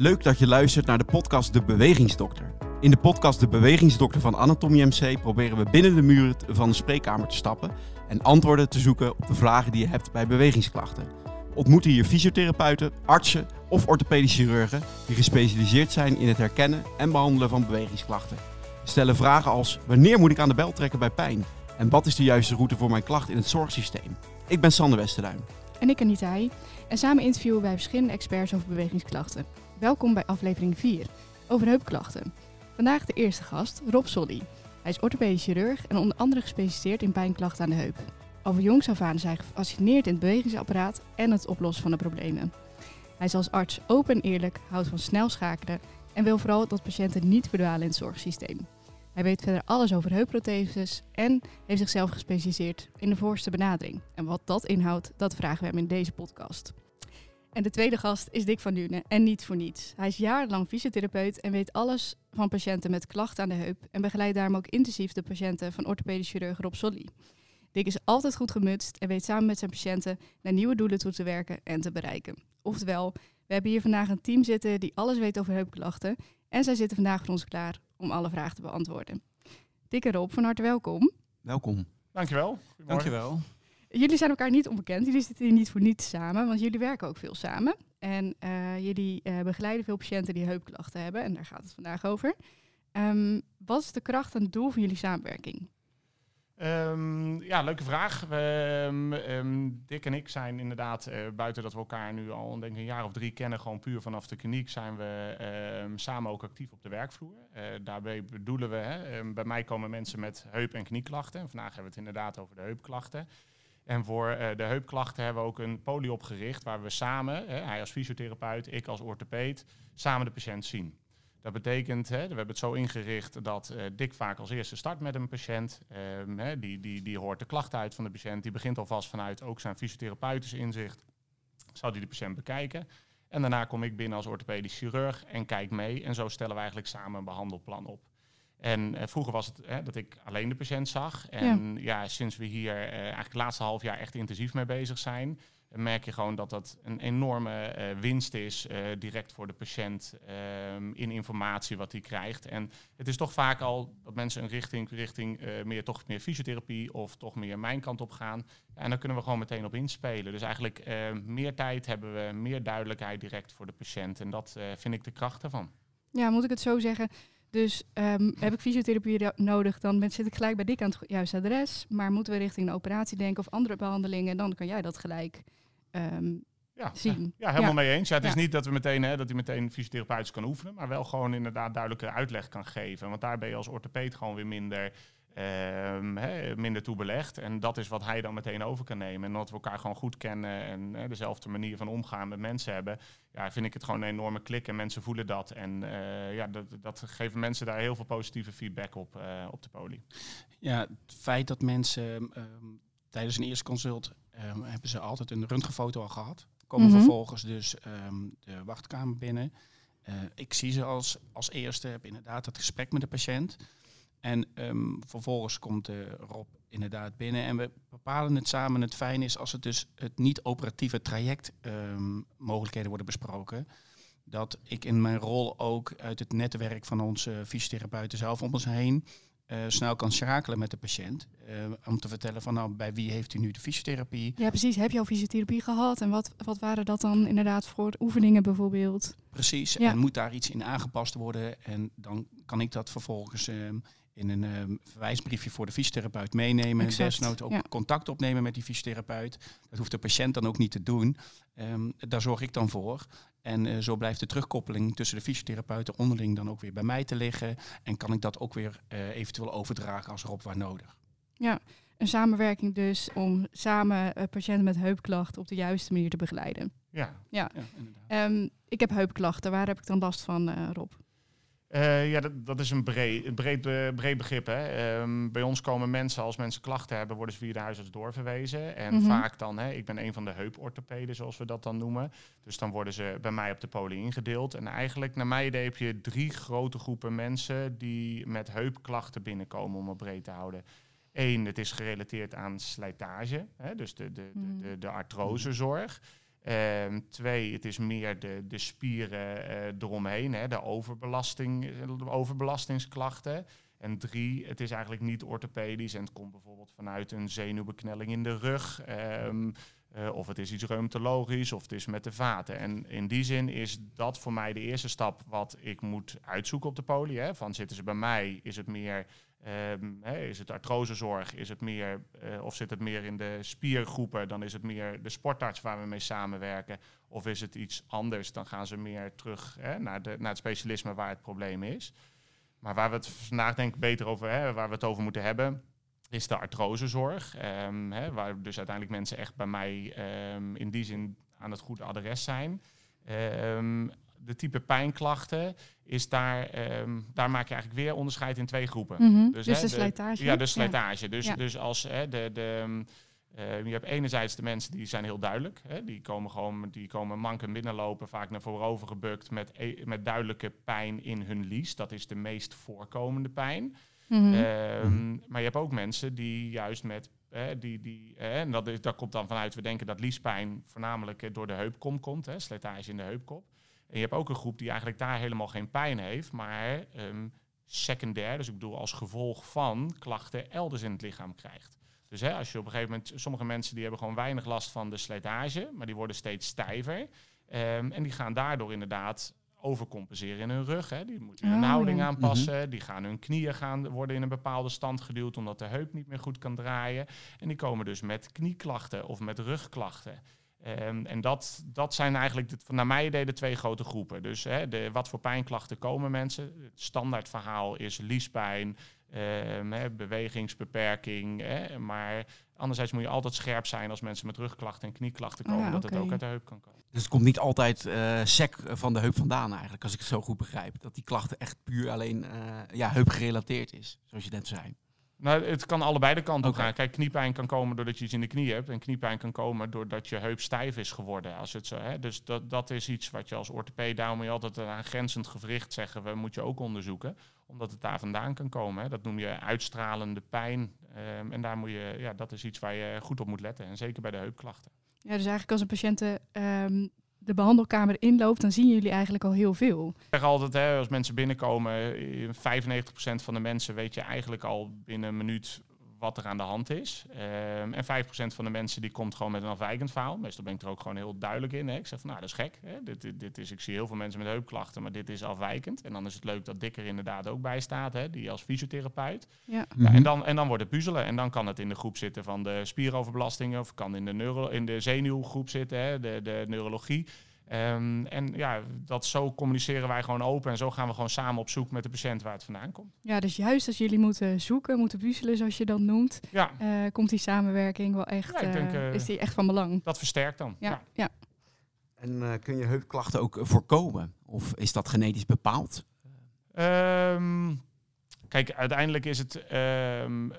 Leuk dat je luistert naar de podcast De Bewegingsdokter. In de podcast De Bewegingsdokter van Anatomie MC proberen we binnen de muren van de spreekkamer te stappen en antwoorden te zoeken op de vragen die je hebt bij bewegingsklachten. Ontmoeten hier fysiotherapeuten, artsen of orthopedische chirurgen die gespecialiseerd zijn in het herkennen en behandelen van bewegingsklachten. We stellen vragen als wanneer moet ik aan de bel trekken bij pijn? En wat is de juiste route voor mijn klacht in het zorgsysteem? Ik ben Sander Westerduin. En ik Anita Heij. En samen interviewen wij verschillende experts over bewegingsklachten. Welkom bij aflevering 4 over heupklachten. Vandaag de eerste gast, Rob Solly. Hij is orthopedisch chirurg en onder andere gespecialiseerd in pijnklachten aan de heup. Over jongs af aan is hij gefascineerd in het bewegingsapparaat en het oplossen van de problemen. Hij is als arts open en eerlijk, houdt van snel schakelen en wil vooral dat patiënten niet verdwalen in het zorgsysteem. Hij weet verder alles over heupprotheses en heeft zichzelf gespecialiseerd in de voorste benadering. En wat dat inhoudt, dat vragen we hem in deze podcast. En de tweede gast is Dick van Dune en niet voor niets. Hij is jarenlang fysiotherapeut en weet alles van patiënten met klachten aan de heup en begeleidt daarom ook intensief de patiënten van orthopedisch chirurg Rob Solly. Dick is altijd goed gemutst en weet samen met zijn patiënten naar nieuwe doelen toe te werken en te bereiken. Oftewel, we hebben hier vandaag een team zitten die alles weet over heupklachten en zij zitten vandaag voor ons klaar om alle vragen te beantwoorden. Dick en Rob, van harte welkom. Welkom. Dankjewel. Dankjewel. Jullie zijn elkaar niet onbekend. Jullie zitten hier niet voor niets samen, want jullie werken ook veel samen. En uh, jullie uh, begeleiden veel patiënten die heupklachten hebben. En daar gaat het vandaag over. Um, wat is de kracht en het doel van jullie samenwerking? Um, ja, leuke vraag. Um, Dick en ik zijn inderdaad, uh, buiten dat we elkaar nu al denk ik, een jaar of drie kennen, gewoon puur vanaf de kliniek, zijn we samen ook actief op de werkvloer. Daarbij bedoelen we, hè, bij mij komen mensen met heup- en knieklachten. En vandaag hebben we het inderdaad over de heupklachten. En voor uh, de heupklachten hebben we ook een poli opgericht waar we samen, hè, hij als fysiotherapeut, ik als orthopeed, samen de patiënt zien. Dat betekent, hè, we hebben het zo ingericht dat uh, Dick vaak als eerste start met een patiënt. Um, hè, die, die, die hoort de klachten uit van de patiënt. Die begint alvast vanuit ook zijn fysiotherapeutisch inzicht. Zal die de patiënt bekijken. En daarna kom ik binnen als orthopedisch chirurg en kijk mee. En zo stellen we eigenlijk samen een behandelplan op. En uh, vroeger was het hè, dat ik alleen de patiënt zag. En ja, ja sinds we hier uh, eigenlijk het laatste half jaar echt intensief mee bezig zijn, merk je gewoon dat dat een enorme uh, winst is direct voor de patiënt ehm, in informatie wat hij krijgt. En het is toch vaak al dat mensen een richting, richting meer, toch meer fysiotherapie of toch meer mijn kant op gaan. Ja, en daar kunnen we gewoon meteen op inspelen. Dus eigenlijk meer tijd hebben we, meer duidelijkheid direct voor de patiënt. En dat vind ik de kracht ervan. Ja, moet ik het zo zeggen? Dus um, heb ik fysiotherapie nodig, dan zit ik gelijk bij dik aan het juiste adres. Maar moeten we richting een operatie denken of andere behandelingen, dan kan jij dat gelijk um, ja, zien. Ja, helemaal ja. mee eens. Ja, het is niet dat, we meteen, hè, dat hij meteen fysiotherapeutisch kan oefenen, maar wel gewoon inderdaad duidelijke uitleg kan geven. Want daar ben je als orthopeed gewoon weer minder Um, he, minder toebelegd. En dat is wat hij dan meteen over kan nemen. En dat we elkaar gewoon goed kennen en he, dezelfde manier van omgaan met mensen hebben. Ja, vind ik het gewoon een enorme klik en mensen voelen dat. En uh, ja, dat, dat geven mensen daar heel veel positieve feedback op, uh, op de poli. Ja, het feit dat mensen um, tijdens een eerste consult um, hebben ze altijd een röntgenfoto al gehad. Komen mm -hmm. vervolgens dus de wachtkamer binnen. Uh, ik zie ze als, als eerste, heb inderdaad het gesprek met de patiënt. En um, vervolgens komt uh, Rob inderdaad binnen en we bepalen het samen. Het fijn is als het dus het niet-operatieve traject um, mogelijkheden worden besproken. Dat ik in mijn rol ook uit het netwerk van onze fysiotherapeuten zelf om ons heen uh, snel kan schakelen met de patiënt. Uh, om te vertellen van nou, bij wie heeft u nu de fysiotherapie? Ja, precies. Heb je al fysiotherapie gehad? En wat, wat waren dat dan inderdaad voor oefeningen bijvoorbeeld? Precies. Ja. En moet daar iets in aangepast worden? En dan kan ik dat vervolgens uh, in een um, verwijsbriefje voor de fysiotherapeut meenemen. Exact, Desnoods ook ja. contact opnemen met die fysiotherapeut. Dat hoeft de patiënt dan ook niet te doen. Um, daar zorg ik dan voor. En uh, zo blijft de terugkoppeling tussen de fysiotherapeuten onderling dan ook weer bij mij te liggen. En kan ik dat ook weer uh, eventueel overdragen als erop waar nodig. Ja, een samenwerking dus om samen uh, patiënten met heupklachten op de juiste manier te begeleiden. Ja, ja. ja um, ik heb heupklachten. Waar heb ik dan last van, Rob? Uh, ja, dat, dat, is een breed, breed, breed begrip. Hè. Um, bij ons komen mensen, als mensen klachten hebben, worden ze via de huisarts doorverwezen. En mm -hmm. vaak dan, hè, ik ben een van de heuporthopeden, zoals we dat dan noemen. Dus dan worden ze bij mij op de poli ingedeeld. En eigenlijk, naar mijn idee, heb je drie grote groepen mensen die met heupklachten binnenkomen, om het breed te houden. Eén, het is gerelateerd aan slijtage, hè, dus de, de, de, de, de artrosezorg. Ehm, twee, het is meer de, de spieren uh, eromheen, hè, de, overbelasting, overbelastingsklachten. En drie, het is eigenlijk niet orthopedisch en het komt bijvoorbeeld vanuit een zenuwbeknelling in de rug. Um, uh, of het is iets reumatologisch of het is met de vaten. En in die zin is dat voor mij de eerste stap wat ik moet uitzoeken op de poli. Hè. Van zitten ze bij mij, is het meer Um, is het artrosezorg? Is het meer, uh, of zit het meer in de spiergroepen? Dan is het meer de sportarts waar we mee samenwerken. Of is het iets anders? Dan gaan ze meer terug hè, naar, de, naar het specialisme waar het probleem is. Maar waar we het vandaag denk ik beter over, hè, waar we het over moeten hebben, is de artrosezorg. Um, hè, waar dus uiteindelijk mensen echt bij mij um, in die zin aan het goede adres zijn. De type pijnklachten is daar, um, daar maak je eigenlijk weer onderscheid in twee groepen. Mm -hmm. dus, dus de, de slijtage. Ja, de slijtage. Ja. Dus, ja. dus als hè, de, de, uh, je hebt enerzijds de mensen die zijn heel duidelijk. Hè, die komen gewoon die komen manken binnenlopen, vaak naar voorover gebukt met, e met duidelijke pijn in hun lies. Dat is de meest voorkomende pijn. Mm -hmm. um, maar je hebt ook mensen die juist met Hè, die, die, hè, en dat, is, dat komt dan vanuit, we denken dat liespijn voornamelijk door de heupkom komt, hè, slijtage in de heupkop. En je hebt ook een groep die eigenlijk daar helemaal geen pijn heeft, maar um, secundair, dus ik bedoel als gevolg van klachten elders in het lichaam krijgt. Dus hè, als je op een gegeven moment, sommige mensen die hebben gewoon weinig last van de slijtage, maar die worden steeds stijver. Um, en die gaan daardoor inderdaad overcompenseren in hun rug. Hè. Die moeten hun oh, houding ja. aanpassen. Mm -hmm. Die gaan hun knieën gaan worden in een bepaalde stand geduwd omdat de heup niet meer goed kan draaien. En die komen dus met knieklachten of met rugklachten. Um, en dat, dat zijn eigenlijk, de, naar mijn idee, de twee grote groepen. Dus hè, de, wat voor pijnklachten komen mensen? Het standaard verhaal is liespijn, um, hè, bewegingsbeperking. Hè, maar anderzijds moet je altijd scherp zijn als mensen met rugklachten en knieklachten komen, oh ja, dat okay. het ook uit de heup kan komen. Dus het komt niet altijd uh, sec van de heup vandaan eigenlijk, als ik het zo goed begrijp. Dat die klachten echt puur alleen uh, ja, heupgerelateerd is, zoals je net zei. Nou, het kan allebei de kanten okay. gaan. Kijk, kniepijn kan komen doordat je iets in de knie hebt. En kniepijn kan komen doordat je heup stijf is geworden. Als het zo, hè. Dus dat, dat is iets wat je als orthopeed... Daarom moet je altijd aan grenzend gewricht zeggen... we moet je ook onderzoeken. Omdat het daar vandaan kan komen. Hè. Dat noem je uitstralende pijn. Um, en daar moet je, ja, dat is iets waar je goed op moet letten. En zeker bij de heupklachten. Ja, dus eigenlijk als een patiënt um, de behandelkamer inloopt, dan zien jullie eigenlijk al heel veel. Ik zeg altijd, hè, als mensen binnenkomen, 95% van de mensen weet je eigenlijk al binnen een minuut wat er aan de hand is. Um, en 5% van de mensen die komt gewoon met een afwijkend verhaal. Meestal ben ik er ook gewoon heel duidelijk in. Hè. Ik zeg van, nou, dat is gek. Hè. Dit, dit, dit, is, ik zie heel veel mensen met heupklachten, maar dit is afwijkend. En dan is het leuk dat Dikker inderdaad ook bij staat, hè, die als fysiotherapeut. Ja. ja en, dan, en dan wordt het puzzelen. En dan kan het in de groep zitten van de spieroverbelastingen... of kan in de, neuro, in de zenuwgroep zitten, hè, de, de neurologie... Um, en ja, dat zo communiceren wij gewoon open en zo gaan we gewoon samen op zoek met de patiënt waar het vandaan komt. Ja, dus juist als jullie moeten zoeken, moeten puzzelen zoals je dat noemt, ja. uh, komt die samenwerking wel echt, ja, denk, uh, is die echt van belang. Dat versterkt dan. Ja, ja. ja. En uh, kun je heupklachten ook voorkomen? Of is dat genetisch bepaald? Um, kijk, uiteindelijk is het um,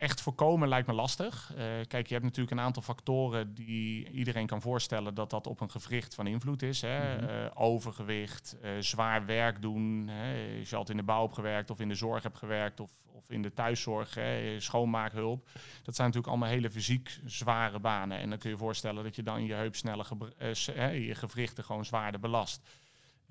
echt voorkomen lijkt me lastig. Uh, kijk, je hebt natuurlijk een aantal factoren die iedereen kan voorstellen dat dat op een gewricht van invloed is. Hè? Mm -hmm. uh, overgewicht, uh, zwaar werk doen. Hè? Als je altijd in de bouw hebt gewerkt of in de zorg hebt gewerkt of, of in de thuiszorg, hè? schoonmaakhulp. Dat zijn natuurlijk allemaal hele fysiek zware banen. En dan kun je je voorstellen dat je dan je heup sneller, je gewrichten gewoon zwaarder belast.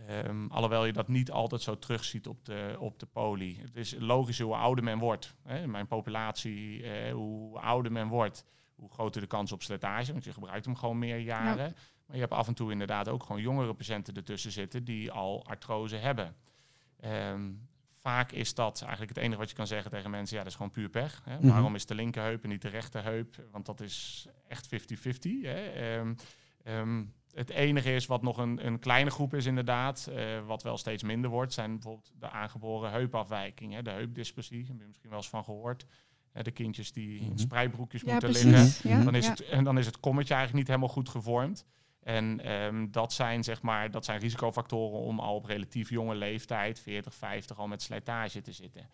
Um, alhoewel je dat niet altijd zo terugziet op de, op de poli. Het is logisch hoe ouder men wordt. Hè. Mijn populatie, eh, hoe ouder men wordt, hoe groter de kans op slijtage. Want je gebruikt hem gewoon meer jaren. Ja. Maar je hebt af en toe inderdaad ook gewoon jongere patiënten ertussen zitten die al artrose hebben. Um, vaak is dat eigenlijk het enige wat je kan zeggen tegen mensen. Ja, dat is gewoon puur pech. Hè. Mm -hmm. Waarom is de linkerheup en niet de rechterheup? Want dat is echt 50-50. Um, um, het enige is wat nog een, een kleine groep is inderdaad, uh, wat wel steeds minder wordt, zijn bijvoorbeeld de aangeboren heupafwijking, hè, de heupdysplasie, heb je misschien wel eens van gehoord. Uh, de kindjes die in spreidbroekjes ja, moeten precies. liggen. Ja, dan, is ja. het, en dan is het kommetje eigenlijk niet helemaal goed gevormd. En um, dat, zijn, zeg maar, dat zijn risicofactoren om al op relatief jonge leeftijd, 40, 50, al met slijtage te zitten.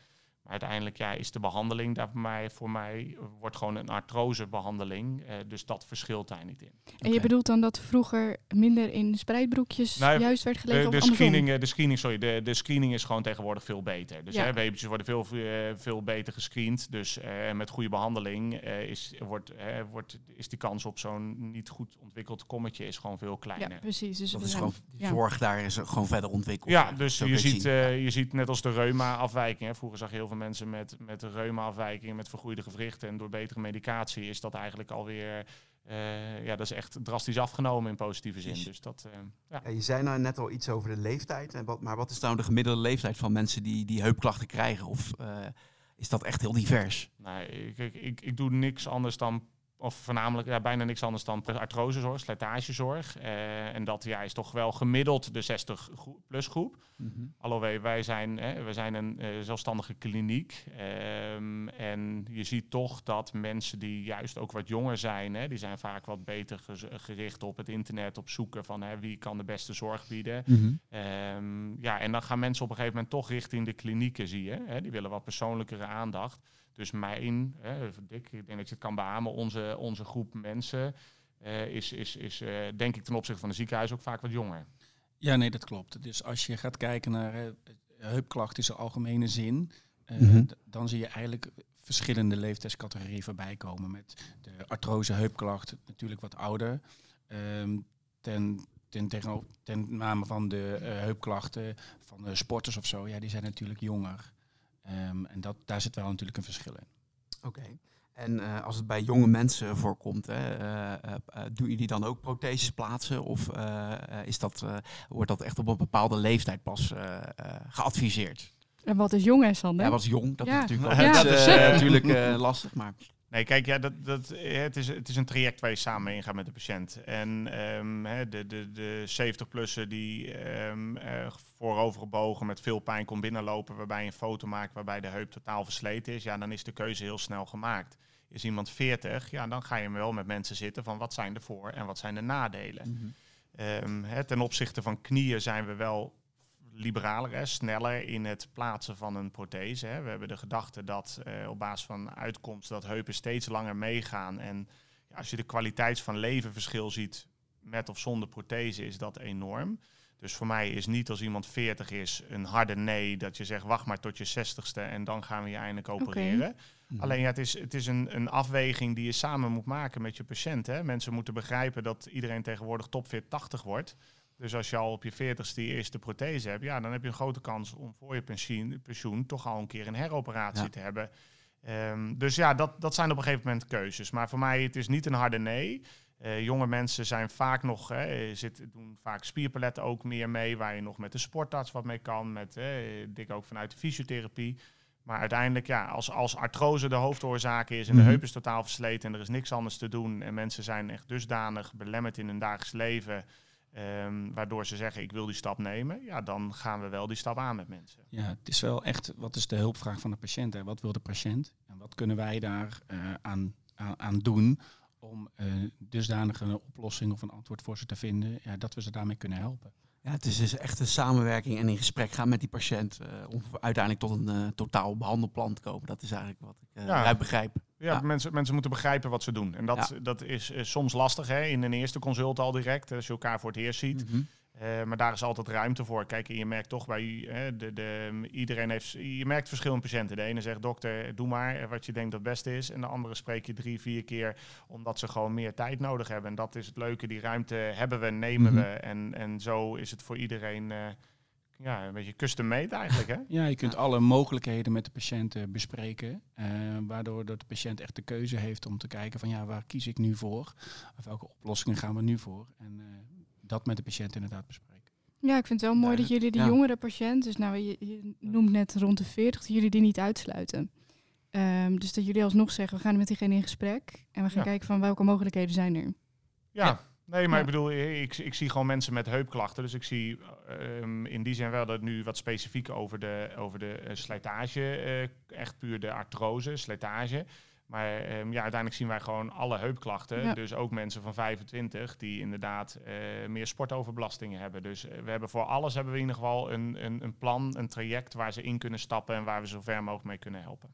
Maar uiteindelijk ja, is de behandeling daar voor mij, voor mij wordt gewoon een artrosebehandeling. Uh, dus dat verschilt daar niet in. En je bedoelt dan dat vroeger minder in spreidbroekjes nou, juist werd gelegen? De, de screening, eh, de screening, sorry, de, de screening is gewoon tegenwoordig veel beter. Dus ja. hè, worden veel, veel beter gescreend. Dus uh, met goede behandeling is, wordt, wordt, is die kans op zo'n niet goed ontwikkeld kommetje is gewoon veel kleiner. Ja, precies. Dus dat is gewoon, zorg daar is gewoon verder ontwikkeld. Ja, dus je ziet, je ziet net als de reuma-afwijking. Vroeger zag je heel veel mensen met, met reuma-afwijkingen, met vergroeide gewrichten. En door betere medicatie is dat eigenlijk alweer... Uh, ja, dat is echt drastisch afgenomen in positieve zin. Dus dat, uh, ja. ja. Je zei nou net al iets over de leeftijd. En wat, maar wat is nou de gemiddelde leeftijd van mensen die, die heupklachten krijgen? Of uh, is dat echt heel divers? Nee, ik, ik, ik, ik doe niks anders dan of voornamelijk ja, bijna niks anders dan artrosezorg, slijtagezorg. Uh, en dat ja, is toch wel gemiddeld de 60-plus groep. Mm -hmm. Alhoewel wij zijn, hè, we zijn een uh, zelfstandige kliniek. Um, en je ziet toch dat mensen die juist ook wat jonger zijn, hè, die zijn vaak wat beter gericht op het internet, op zoeken van hè, wie kan de beste zorg bieden. Mm -hmm. um, ja, en dan gaan mensen op een gegeven moment toch richting de klinieken, zie je. Hè, die willen wat persoonlijkere aandacht. Dus mijn, hè, Dick, ik denk dat je het kan beamen, onze, onze groep mensen uh, is, is, is uh, denk ik ten opzichte van de ziekenhuis ook vaak wat jonger. Ja, nee, dat klopt. Dus als je gaat kijken naar uh, heupklachten in zijn algemene zin, mm -hmm. dan zie je eigenlijk verschillende leeftijdscategorieën voorbij komen. Met de artrose heupklacht natuurlijk wat ouder. Um, ten, ten, tegen, ten name van de heupklachten van de sporters of zo, ja, die zijn natuurlijk jonger. Um, en dat, daar zit wel natuurlijk een verschil in. Oké. Okay. En uh, als het bij jonge mensen voorkomt, hè, uh, uh, doen jullie dan ook protheses plaatsen? Of is dat, wordt dat echt op een bepaalde leeftijd pas geadviseerd? En wat is jong, hè, Sander? Ja, wat is jong? Dat ja. is natuurlijk, ja. dat is, natuurlijk lastig, maar... Nee, kijk, ja, dat, dat, het, is, het is een traject waar je samen mee ingaat met de patiënt. En um, de, de, de 70-plussen die um, uh, voorovergebogen met veel pijn komt binnenlopen, waarbij je een foto maakt waarbij de heup totaal versleten is, ja, dan is de keuze heel snel gemaakt. Is iemand 40, ja, dan ga je wel met mensen zitten van wat zijn de voor- en wat zijn de nadelen. Mm -hmm. um, ten opzichte van knieën zijn we wel liberaler, hè, sneller in het plaatsen van een prothese. Hè. We hebben de gedachte dat uh, op basis van uitkomst dat heupen steeds langer meegaan. En ja, als je de kwaliteit van leven verschil ziet met of zonder prothese, is dat enorm. Dus voor mij is niet als iemand 40 is een harde nee dat je zegt wacht maar tot je 60ste en dan gaan we je eindelijk opereren. Okay. Mhm. Alleen ja, het is, het is een, een afweging die je samen moet maken met je patiënt. Hè. Mensen moeten begrijpen dat iedereen tegenwoordig topfit 80 wordt. Dus als je al op je 40ste die eerste prothese hebt, ja, dan heb je een grote kans om voor je pensioen, pensioen toch al een keer een heroperatie ja. te hebben. Um, dus ja, dat, dat zijn op een gegeven moment keuzes. Maar voor mij, het is niet een harde nee. Uh, jonge mensen zijn vaak nog, hè, zit, doen vaak spierpaletten ook meer mee, waar je nog met de sportarts wat mee kan, met eh, dik ook vanuit de fysiotherapie. Maar uiteindelijk, ja, als, als artrose de hoofdoorzaak is en de mm -hmm. heup is totaal versleten en er is niks anders te doen en mensen zijn echt dusdanig belemmerd in hun dagelijks leven, um, waardoor ze zeggen ik wil die stap nemen, ja, dan gaan we wel die stap aan met mensen. Ja, het is wel echt, wat is de hulpvraag van de patiënt? Hè? Wat wil de patiënt en wat kunnen wij daar uh, aan, aan, doen om uh, dusdanig een oplossing of een antwoord voor ze te vinden, ja, dat we ze daarmee kunnen helpen. Ja, het is dus echt een samenwerking en in gesprek gaan met die patiënt uh, om uiteindelijk tot een uh, totaal behandelplan te komen. Dat is eigenlijk wat ik uh, ja. begrijp. Ja, ja, Mensen, mensen moeten begrijpen wat ze doen. En dat, ja. dat is, is, soms lastig hè, in een eerste consult al direct, als je elkaar voor het eerst ziet. Mm -hmm. Uh, maar daar is altijd ruimte voor. Kijk, en je merkt toch bij uh, de, de, iedereen heeft. Je merkt verschillende patiënten. De ene zegt dokter, doe maar wat je denkt dat het beste is. En de andere spreek je drie, vier keer omdat ze gewoon meer tijd nodig hebben. En dat is het leuke. Die ruimte hebben we, nemen mm -hmm. we. En, en zo is het voor iedereen. Uh, ja, een beetje custom made eigenlijk. Hè? Ja, je kunt ja. alle mogelijkheden met de patiënt bespreken. waardoor de patiënt echt de keuze heeft om te kijken van ja, waar kies ik nu voor? Of welke oplossingen gaan we nu voor? En dat met de patiënt inderdaad bespreken. Ja, ik vind het wel mooi dat jullie de ja. jongere patiënt, dus nou, je, je, noemt net rond de 40, dat jullie die niet uitsluiten. Um, dus dat jullie alsnog zeggen, we gaan met diegene in gesprek en we gaan ja. kijken van welke mogelijkheden zijn er. Ja, nee, maar ik bedoel, ik, ik zie gewoon mensen met heupklachten. Dus ik zie um, in die zin wel dat nu wat specifiek over de, over de uh, slijtage, uh, echt puur de artrose, slijtage. Maar ehm, ja, uiteindelijk zien wij gewoon alle heupklachten. Ja. Dus ook mensen van 25 die inderdaad eh, meer sportoverbelastingen hebben. Dus eh, we hebben voor alles hebben we in ieder geval een, een, een plan, een traject waar ze in kunnen stappen en waar we zo ver mogelijk mee kunnen helpen.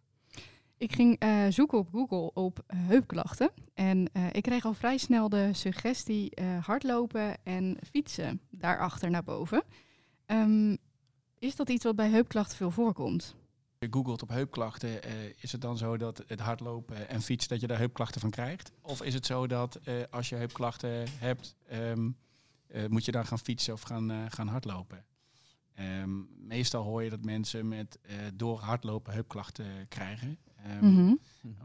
Ik ging eh, zoeken op Google op heupklachten. En ik kreeg al vrij snel de suggestie hardlopen en fietsen daarachter naar boven. Ehm, is dat iets wat bij heupklachten veel voorkomt? Je googelt op heupklachten, eh, is het dan zo dat het hardlopen en fietsen, dat je daar heupklachten van krijgt? Of is het zo dat eh, als je heupklachten hebt, ehm, eh, moet je dan gaan fietsen of gaan, gaan hardlopen? Ehm, meestal hoor je dat mensen met door hardlopen heupklachten krijgen. Ehm, Mhm.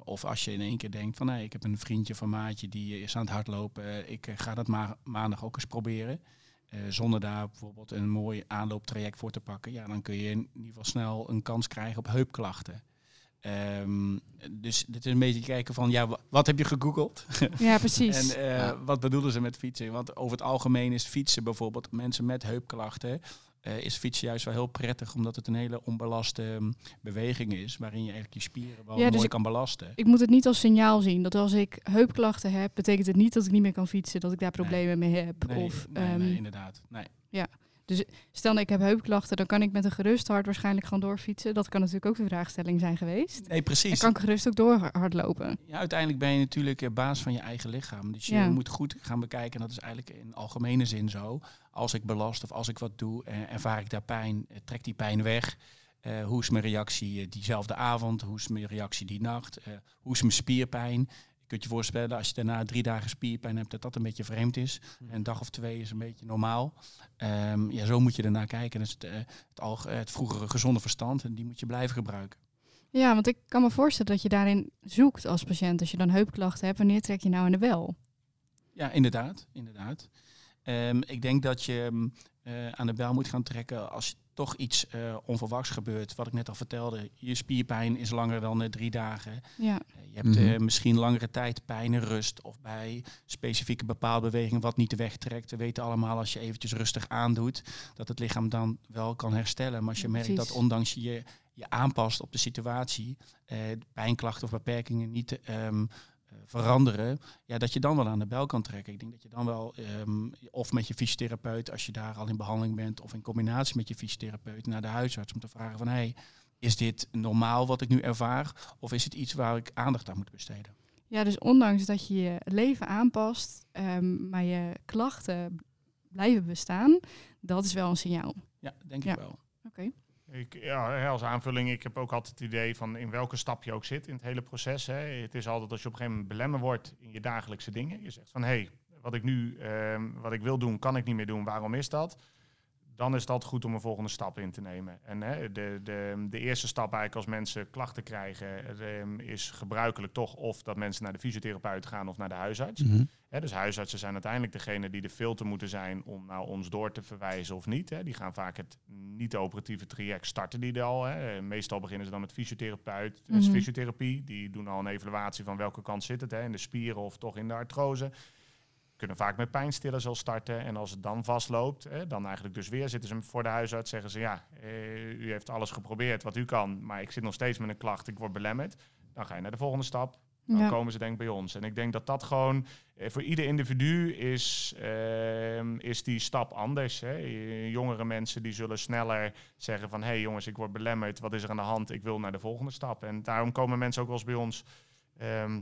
Of als je in één keer denkt van nee, ik heb een vriendje van maatje die is aan het hardlopen. Ik ga dat ma maandag ook eens proberen. Eh, zonder daar bijvoorbeeld een mooi aanlooptraject voor te pakken. Ja, dan kun je in ieder geval snel een kans krijgen op heupklachten. Ehm, dus dit is een beetje kijken van ja, wa- wat heb je gegoogeld? Ja, precies. En eh, Ja. wat bedoelen ze met fietsen? Want over het algemeen is fietsen bijvoorbeeld, mensen met heupklachten, eh, is fietsen juist wel heel prettig, omdat het een hele onbelaste ehm, beweging is, waarin je eigenlijk je spieren wel Ja, dus mooi kan belasten. Ik moet het niet als signaal zien dat als ik heupklachten heb, betekent het niet dat ik niet meer kan fietsen, dat ik daar problemen mee heb. Nee, of nee, ehm, nee, inderdaad. Nee. Stel nou, ik heb heupklachten, dan kan ik met een gerust hart waarschijnlijk gewoon doorfietsen. Dat kan natuurlijk ook de vraagstelling zijn geweest. nee, En precies. kan ik gerust ook door hardlopen. Ja, uiteindelijk ben je natuurlijk eh, baas van je eigen lichaam. Dus je Ja. moet goed gaan bekijken, en dat is eigenlijk in algemene zin zo. Als ik belast of als ik wat doe, eh, ervaar ik daar pijn, eh, trekt die pijn weg. Hoe is mijn reactie diezelfde avond? Hoe is mijn reactie die nacht? Hoe is mijn spierpijn? Je kunt je voorstellen, als je daarna drie dagen spierpijn hebt, dat dat een beetje vreemd is. Een dag of twee is een beetje normaal. Ehm, ja, zo moet je ernaar kijken. Dat is het, eh, het, alge- het vroegere gezonde verstand en die moet je blijven gebruiken. Ja, want ik kan me voorstellen dat je daarin zoekt als patiënt. Als je dan heupklachten hebt, wanneer trek je nou in de bel? Ja, inderdaad. inderdaad. Ehm, ik denk dat je mm, eh, aan de bel moet gaan trekken als toch iets eh, onverwachts gebeurt. Wat ik net al vertelde, je spierpijn is langer dan eh, drie dagen. Ja, Eh, je hebt eh, Mhm. misschien langere tijd pijn en rust. Of bij specifieke bepaalde bewegingen wat niet wegtrekt. We weten allemaal als je eventjes rustig aandoet, dat het lichaam dan wel kan herstellen. Maar als je merkt dat ondanks je je aanpast op de situatie, eh, pijnklachten of beperkingen niet ehm, eh, veranderen, ja, dat je dan wel aan de bel kan trekken. Ik denk dat je dan wel, ehm, of met je fysiotherapeut, als je daar al in behandeling bent, of in combinatie met je fysiotherapeut naar de huisarts om te vragen van, hey, is dit normaal wat ik nu ervaar, of is het iets waar ik aandacht aan moet besteden? ja dus ondanks dat je je leven aanpast, ehm, maar je klachten blijven bestaan, dat is wel een signaal. Ja, denk Ja. ik wel. Oké. Ik, ja, als aanvulling, ik heb ook altijd het idee van in welke stap je ook zit in het hele proces. Hè. Het is altijd als je op een gegeven moment belemmerd wordt in je dagelijkse dingen. Je zegt van hé, hey, wat ik nu ehm, wat ik wil doen, kan ik niet meer doen. Waarom is dat? Dan is dat goed om een volgende stap in te nemen. En hè, de, de, de eerste stap eigenlijk als mensen klachten krijgen, ehm, is gebruikelijk toch of dat mensen naar de fysiotherapeut gaan of naar de huisarts. Hè, dus huisartsen zijn uiteindelijk degene die de filter moeten zijn om naar ons door te verwijzen of niet. Hè. Die gaan vaak het niet-operatieve traject starten die er al. Hè. Meestal beginnen ze dan met fysiotherapeut, dus Mhm. fysiotherapie. Die doen al een evaluatie van welke kant zit het, hè, in de spieren of toch in de artrose. Kunnen vaak met pijnstillers al starten. En als het dan vastloopt, hè, dan eigenlijk dus weer zitten ze voor de huisarts. Zeggen ze ja, eh, u heeft alles geprobeerd wat u kan, maar ik zit nog steeds met een klacht, ik word belemmerd. Dan ga je naar de volgende stap. Dan Ja. komen ze denk ik bij ons. En ik denk dat dat gewoon eh, voor ieder individu is, ehm, is die stap anders. Hè. Eh, Jongere mensen die zullen sneller zeggen van... hé hey jongens, ik word belemmerd, wat is er aan de hand? Ik wil naar de volgende stap. En daarom komen mensen ook wel eens bij ons... ehm,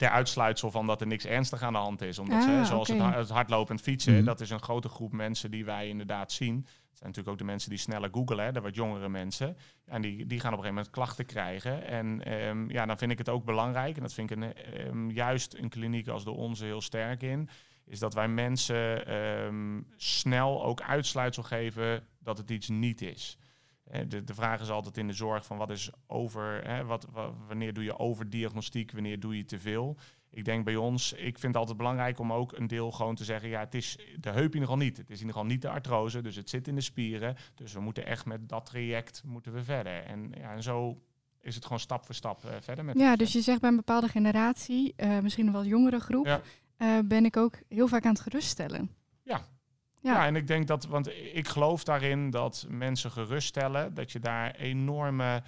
ter uitsluitsel van dat er niks ernstig aan de hand is. Omdat ze, Ah, zoals het, het hardlopen en fietsen, Mhm. dat is een grote groep mensen die wij inderdaad zien. Het zijn natuurlijk ook de mensen die sneller googlen, hè, de wat jongere mensen. En die, die gaan op een gegeven moment klachten krijgen. En ehm, ja, dan vind ik het ook belangrijk, en dat vind ik een, ehm, juist een kliniek als de onze heel sterk in, is dat wij mensen ehm, snel ook uitsluitsel geven dat het iets niet is. Eh, De, de vraag is altijd in de zorg van wat is over, hè, wat, wa- wanneer doe je overdiagnostiek, wanneer doe je te veel. Ik denk bij ons, ik vind het altijd belangrijk om ook een deel gewoon te zeggen, ja, het is de heup in ieder geval niet. Het is in ieder geval niet de artrose, dus het zit in de spieren. Dus we moeten echt met dat traject moeten we verder. En, ja, en zo is het gewoon stap voor stap eh, verder met Ja, dus je zegt bij een bepaalde generatie, eh, misschien een wat jongere groep, Ja. ben ik ook heel vaak aan het geruststellen. Ja. Ja. En ik denk dat, want ik geloof daarin dat mensen geruststellen, dat je daar enorme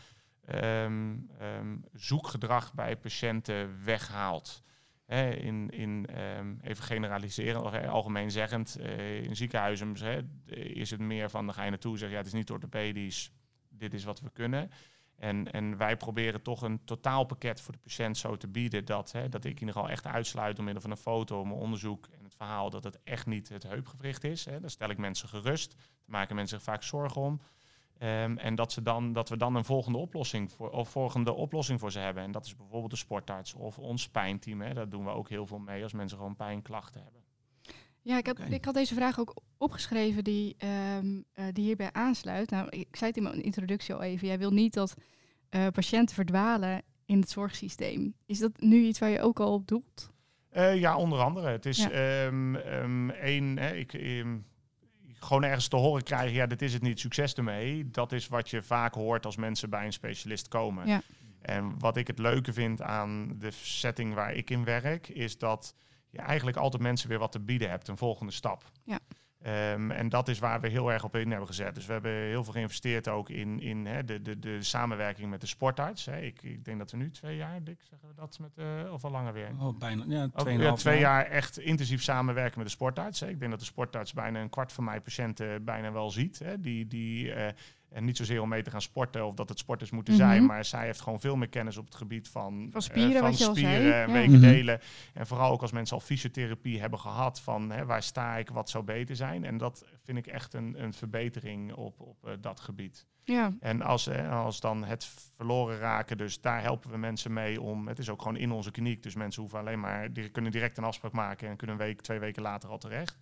ehm, ehm, zoekgedrag bij patiënten weghaalt. In, in ehm, even generaliseren, of, hè, algemeen zeggend, eh, in ziekenhuizen is het meer van, dan ga je naartoe zeggen, ja, het is niet orthopedisch, dit is wat we kunnen. En, en wij proberen toch een totaalpakket voor de patiënt zo te bieden dat, dat ik in ieder geval echt uitsluit door middel van een foto, mijn onderzoek het verhaal dat het echt niet het heupgewricht is. Hè. Daar stel ik mensen gerust. Daar maken mensen zich vaak zorgen om. Ehm, en dat, ze dan, dat we dan een volgende oplossing, voor, of volgende oplossing voor ze hebben. En dat is bijvoorbeeld de sportarts of ons pijnteam. Hè. Daar doen we ook heel veel mee als mensen gewoon pijnklachten hebben. Ja, ik had, Oké. ik had deze vraag ook opgeschreven die, ehm, eh, die hierbij aansluit. Nou, ik zei het in mijn introductie al even. Jij wil niet dat eh, patiënten verdwalen in het zorgsysteem. Is dat nu iets waar je ook al op doelt? Eh, ja, onder andere. Het is Ja. ehm, ehm, één, hè, ik, ehm, gewoon ergens te horen krijgen, ja, dit is het niet, succes ermee. Dat is wat je vaak hoort als mensen bij een specialist komen. Ja. En wat ik het leuke vind aan de setting waar ik in werk, is dat je eigenlijk altijd mensen weer wat te bieden hebt, een volgende stap. Ja. Ehm, en dat is waar we heel erg op in hebben gezet. Dus we hebben heel veel geïnvesteerd ook in, in hè, de, de, de samenwerking met de sportarts. Hè. Ik, ik denk dat we nu twee jaar, Dick, zeggen we dat met, eh, of al langer weer? Oh, bijna. Ja, Ook, tweeënhalf ja, twee jaar echt intensief samenwerken met de sportarts. Hè. Ik denk dat de sportarts bijna een kwart van mijn patiënten bijna wel ziet. Hè. Die, die, eh, en niet zozeer om mee te gaan sporten of dat het sporters moeten Mhm. zijn. Maar zij heeft gewoon veel meer kennis op het gebied van, Van spieren, eh, van wat je al zei. spieren, Ja. weken Mhm. delen. En vooral ook als mensen al fysiotherapie hebben gehad van hè, waar sta ik, wat zou beter zijn. En dat vind ik echt een, een verbetering op, op eh, dat gebied. Ja, En als, eh, als dan het verloren raken, dus daar helpen we mensen mee om. Het is ook gewoon in onze kliniek, dus mensen hoeven alleen maar, die kunnen direct een afspraak maken en kunnen een week, twee weken later al terecht.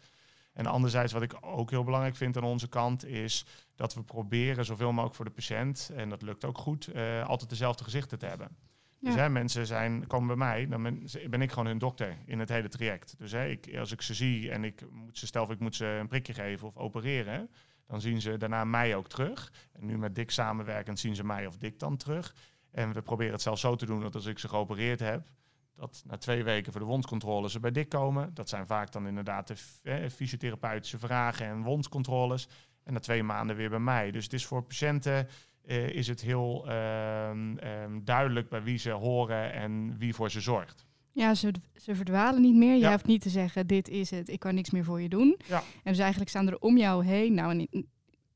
En anderzijds, wat ik ook heel belangrijk vind aan onze kant, is dat we proberen zoveel mogelijk voor de patiënt, en dat lukt ook goed, eh, altijd dezelfde gezichten te hebben. Dus hè, mensen zijn, komen bij mij, dan ben, ben ik gewoon hun dokter in het hele traject. Dus hè, ik, als ik ze zie en ik moet ze, stel voor ik moet ze een prikje geven of opereren, dan zien ze daarna mij ook terug. En nu met Dick samenwerkend zien ze mij of Dick dan terug. En we proberen het zelfs zo te doen dat als ik ze geopereerd heb, dat na twee weken voor de wondcontrole ze bij Dick komen. Dat zijn vaak dan inderdaad de eh, fysiotherapeutische vragen en wondcontroles. En na twee maanden weer bij mij. Dus het is voor patiënten eh, is het heel ehm, ehm, duidelijk bij wie ze horen en wie voor ze zorgt. ja ze, ze verdwalen niet meer. Je Ja. hoeft niet te zeggen, dit is het, ik kan niks meer voor je doen. Ja. En dus eigenlijk staan er om jou heen, nou in, in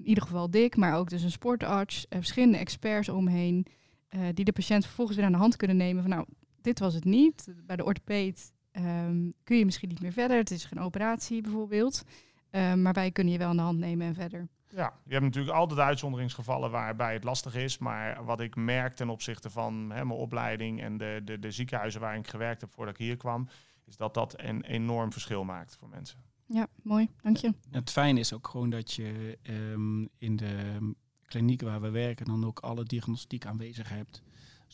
ieder geval dik, maar ook dus een sportarts, eh, verschillende experts omheen, eh, die de patiënt vervolgens weer aan de hand kunnen nemen van nou, dit was het niet. Bij de orthopeed ehm, kun je misschien niet meer verder, het is geen operatie bijvoorbeeld. Ehm, maar wij kunnen je wel aan de hand nemen en verder. Ja, je hebt natuurlijk altijd uitzonderingsgevallen waarbij het lastig is. Maar wat ik merk ten opzichte van hè, mijn opleiding en de, de, de ziekenhuizen waar ik gewerkt heb voordat ik hier kwam, is dat dat een enorm verschil maakt voor mensen. Ja, mooi, dank je. Het fijne is ook gewoon dat je ehm, in de kliniek waar we werken dan ook alle diagnostiek aanwezig hebt.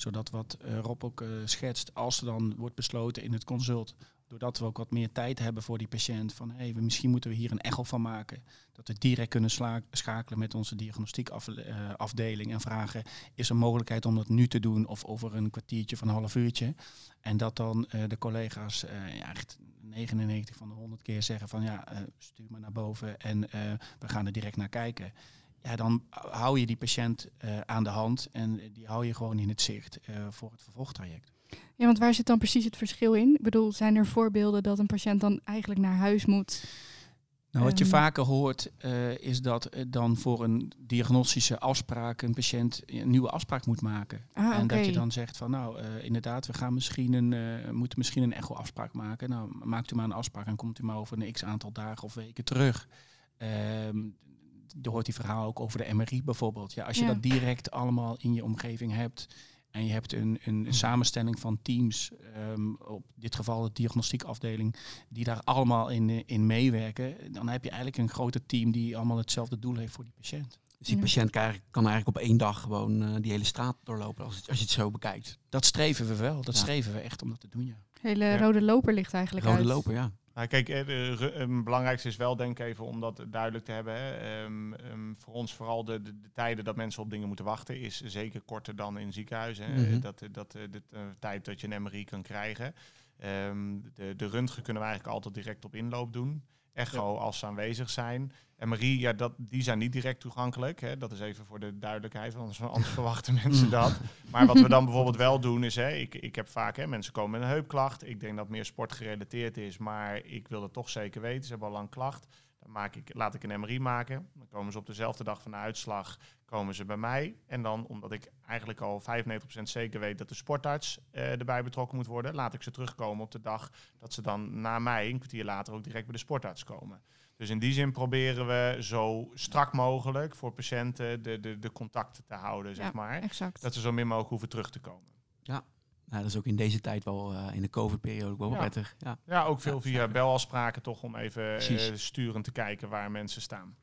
Zodat wat eh, Rob ook eh, schetst, als er dan wordt besloten in het consult, doordat we ook wat meer tijd hebben voor die patiënt, van hey, misschien moeten we hier een echo van maken. Dat we direct kunnen schakelen met onze diagnostiekafdeling en vragen, is er mogelijkheid om dat nu te doen of over een kwartiertje van een half uurtje. En dat dan eh, de collega's eh, ja, echt 99 van de 100 keer zeggen van ja, eh, stuur maar naar boven en eh, we gaan er direct naar kijken. Ja, dan hou je die patiënt eh, aan de hand en die hou je gewoon in het zicht eh, voor het vervolgtraject. Ja, want waar zit dan precies het verschil in? Ik bedoel, zijn er voorbeelden dat een patiënt dan eigenlijk naar huis moet? Nou, wat je Ehm. vaker hoort eh, is dat dan voor een diagnostische afspraak een patiënt een nieuwe afspraak moet maken. Ah, en dat je dan zegt van nou, inderdaad, we gaan misschien een, moeten misschien een echo-afspraak maken. Nou, maakt u maar een afspraak en komt u maar over een x aantal dagen of weken terug. Ehm je hoort die verhaal ook over de MRI bijvoorbeeld. Ja, als je Ja. dat direct allemaal in je omgeving hebt en je hebt een, een samenstelling van teams, ehm, op dit geval de diagnostiekafdeling, die daar allemaal in, in meewerken, dan heb je eigenlijk een groter team die allemaal hetzelfde doel heeft voor die patiënt. Dus die Ja. patiënt kan eigenlijk, kan eigenlijk op één dag gewoon eh, die hele straat doorlopen, als, het- als je het zo bekijkt. Dat streven we wel, dat Ja. streven we echt om dat te doen, ja. Hele Ja. rode loper ligt eigenlijk Rode uit. loper, ja. Nou, kijk, eh, ru- het belangrijkste is wel, denk ik even, om dat duidelijk te hebben. Hè. Ehm, ehm, voor ons vooral de, de, de tijden dat mensen op dingen moeten wachten, is zeker korter dan in ziekenhuizen. Mhm. Dat, dat, eh, de, eh, tijd dat je een MRI kan krijgen. Ehm, de, de röntgen kunnen we eigenlijk altijd direct op inloop doen. Echo als ze aanwezig zijn. En Marie, ja, dat, die zijn niet direct toegankelijk. Hè. Dat is even voor de duidelijkheid, want anders, anders verwachten mensen dat. Maar wat we dan bijvoorbeeld wel doen is, hè, ik, ik heb vaak hè, mensen komen met een heupklacht. Ik denk dat meer sportgerelateerd is, maar ik wil het toch zeker weten. Ze hebben al lang klacht. Dan maak ik, laat ik een MRI maken. Dan komen ze op dezelfde dag van de uitslag komen ze bij mij. En dan, omdat ik eigenlijk al 95% zeker weet dat de sportarts eh, erbij betrokken moet worden, laat ik ze terugkomen op de dag dat ze dan na mij, een kwartier later, ook direct bij de sportarts komen. Dus in die zin proberen we zo strak mogelijk voor patiënten de, de, de contacten te houden, zeg Ja, maar. Exact. Dat ze zo min mogelijk hoeven terug te komen. Nou, dat is ook in deze tijd wel, eh, in de COVID-periode, ook wel Ja. prettig. Ja. Ja, ook veel Ja, via zeker. belafspraken toch om even eh, sturend te kijken waar mensen staan.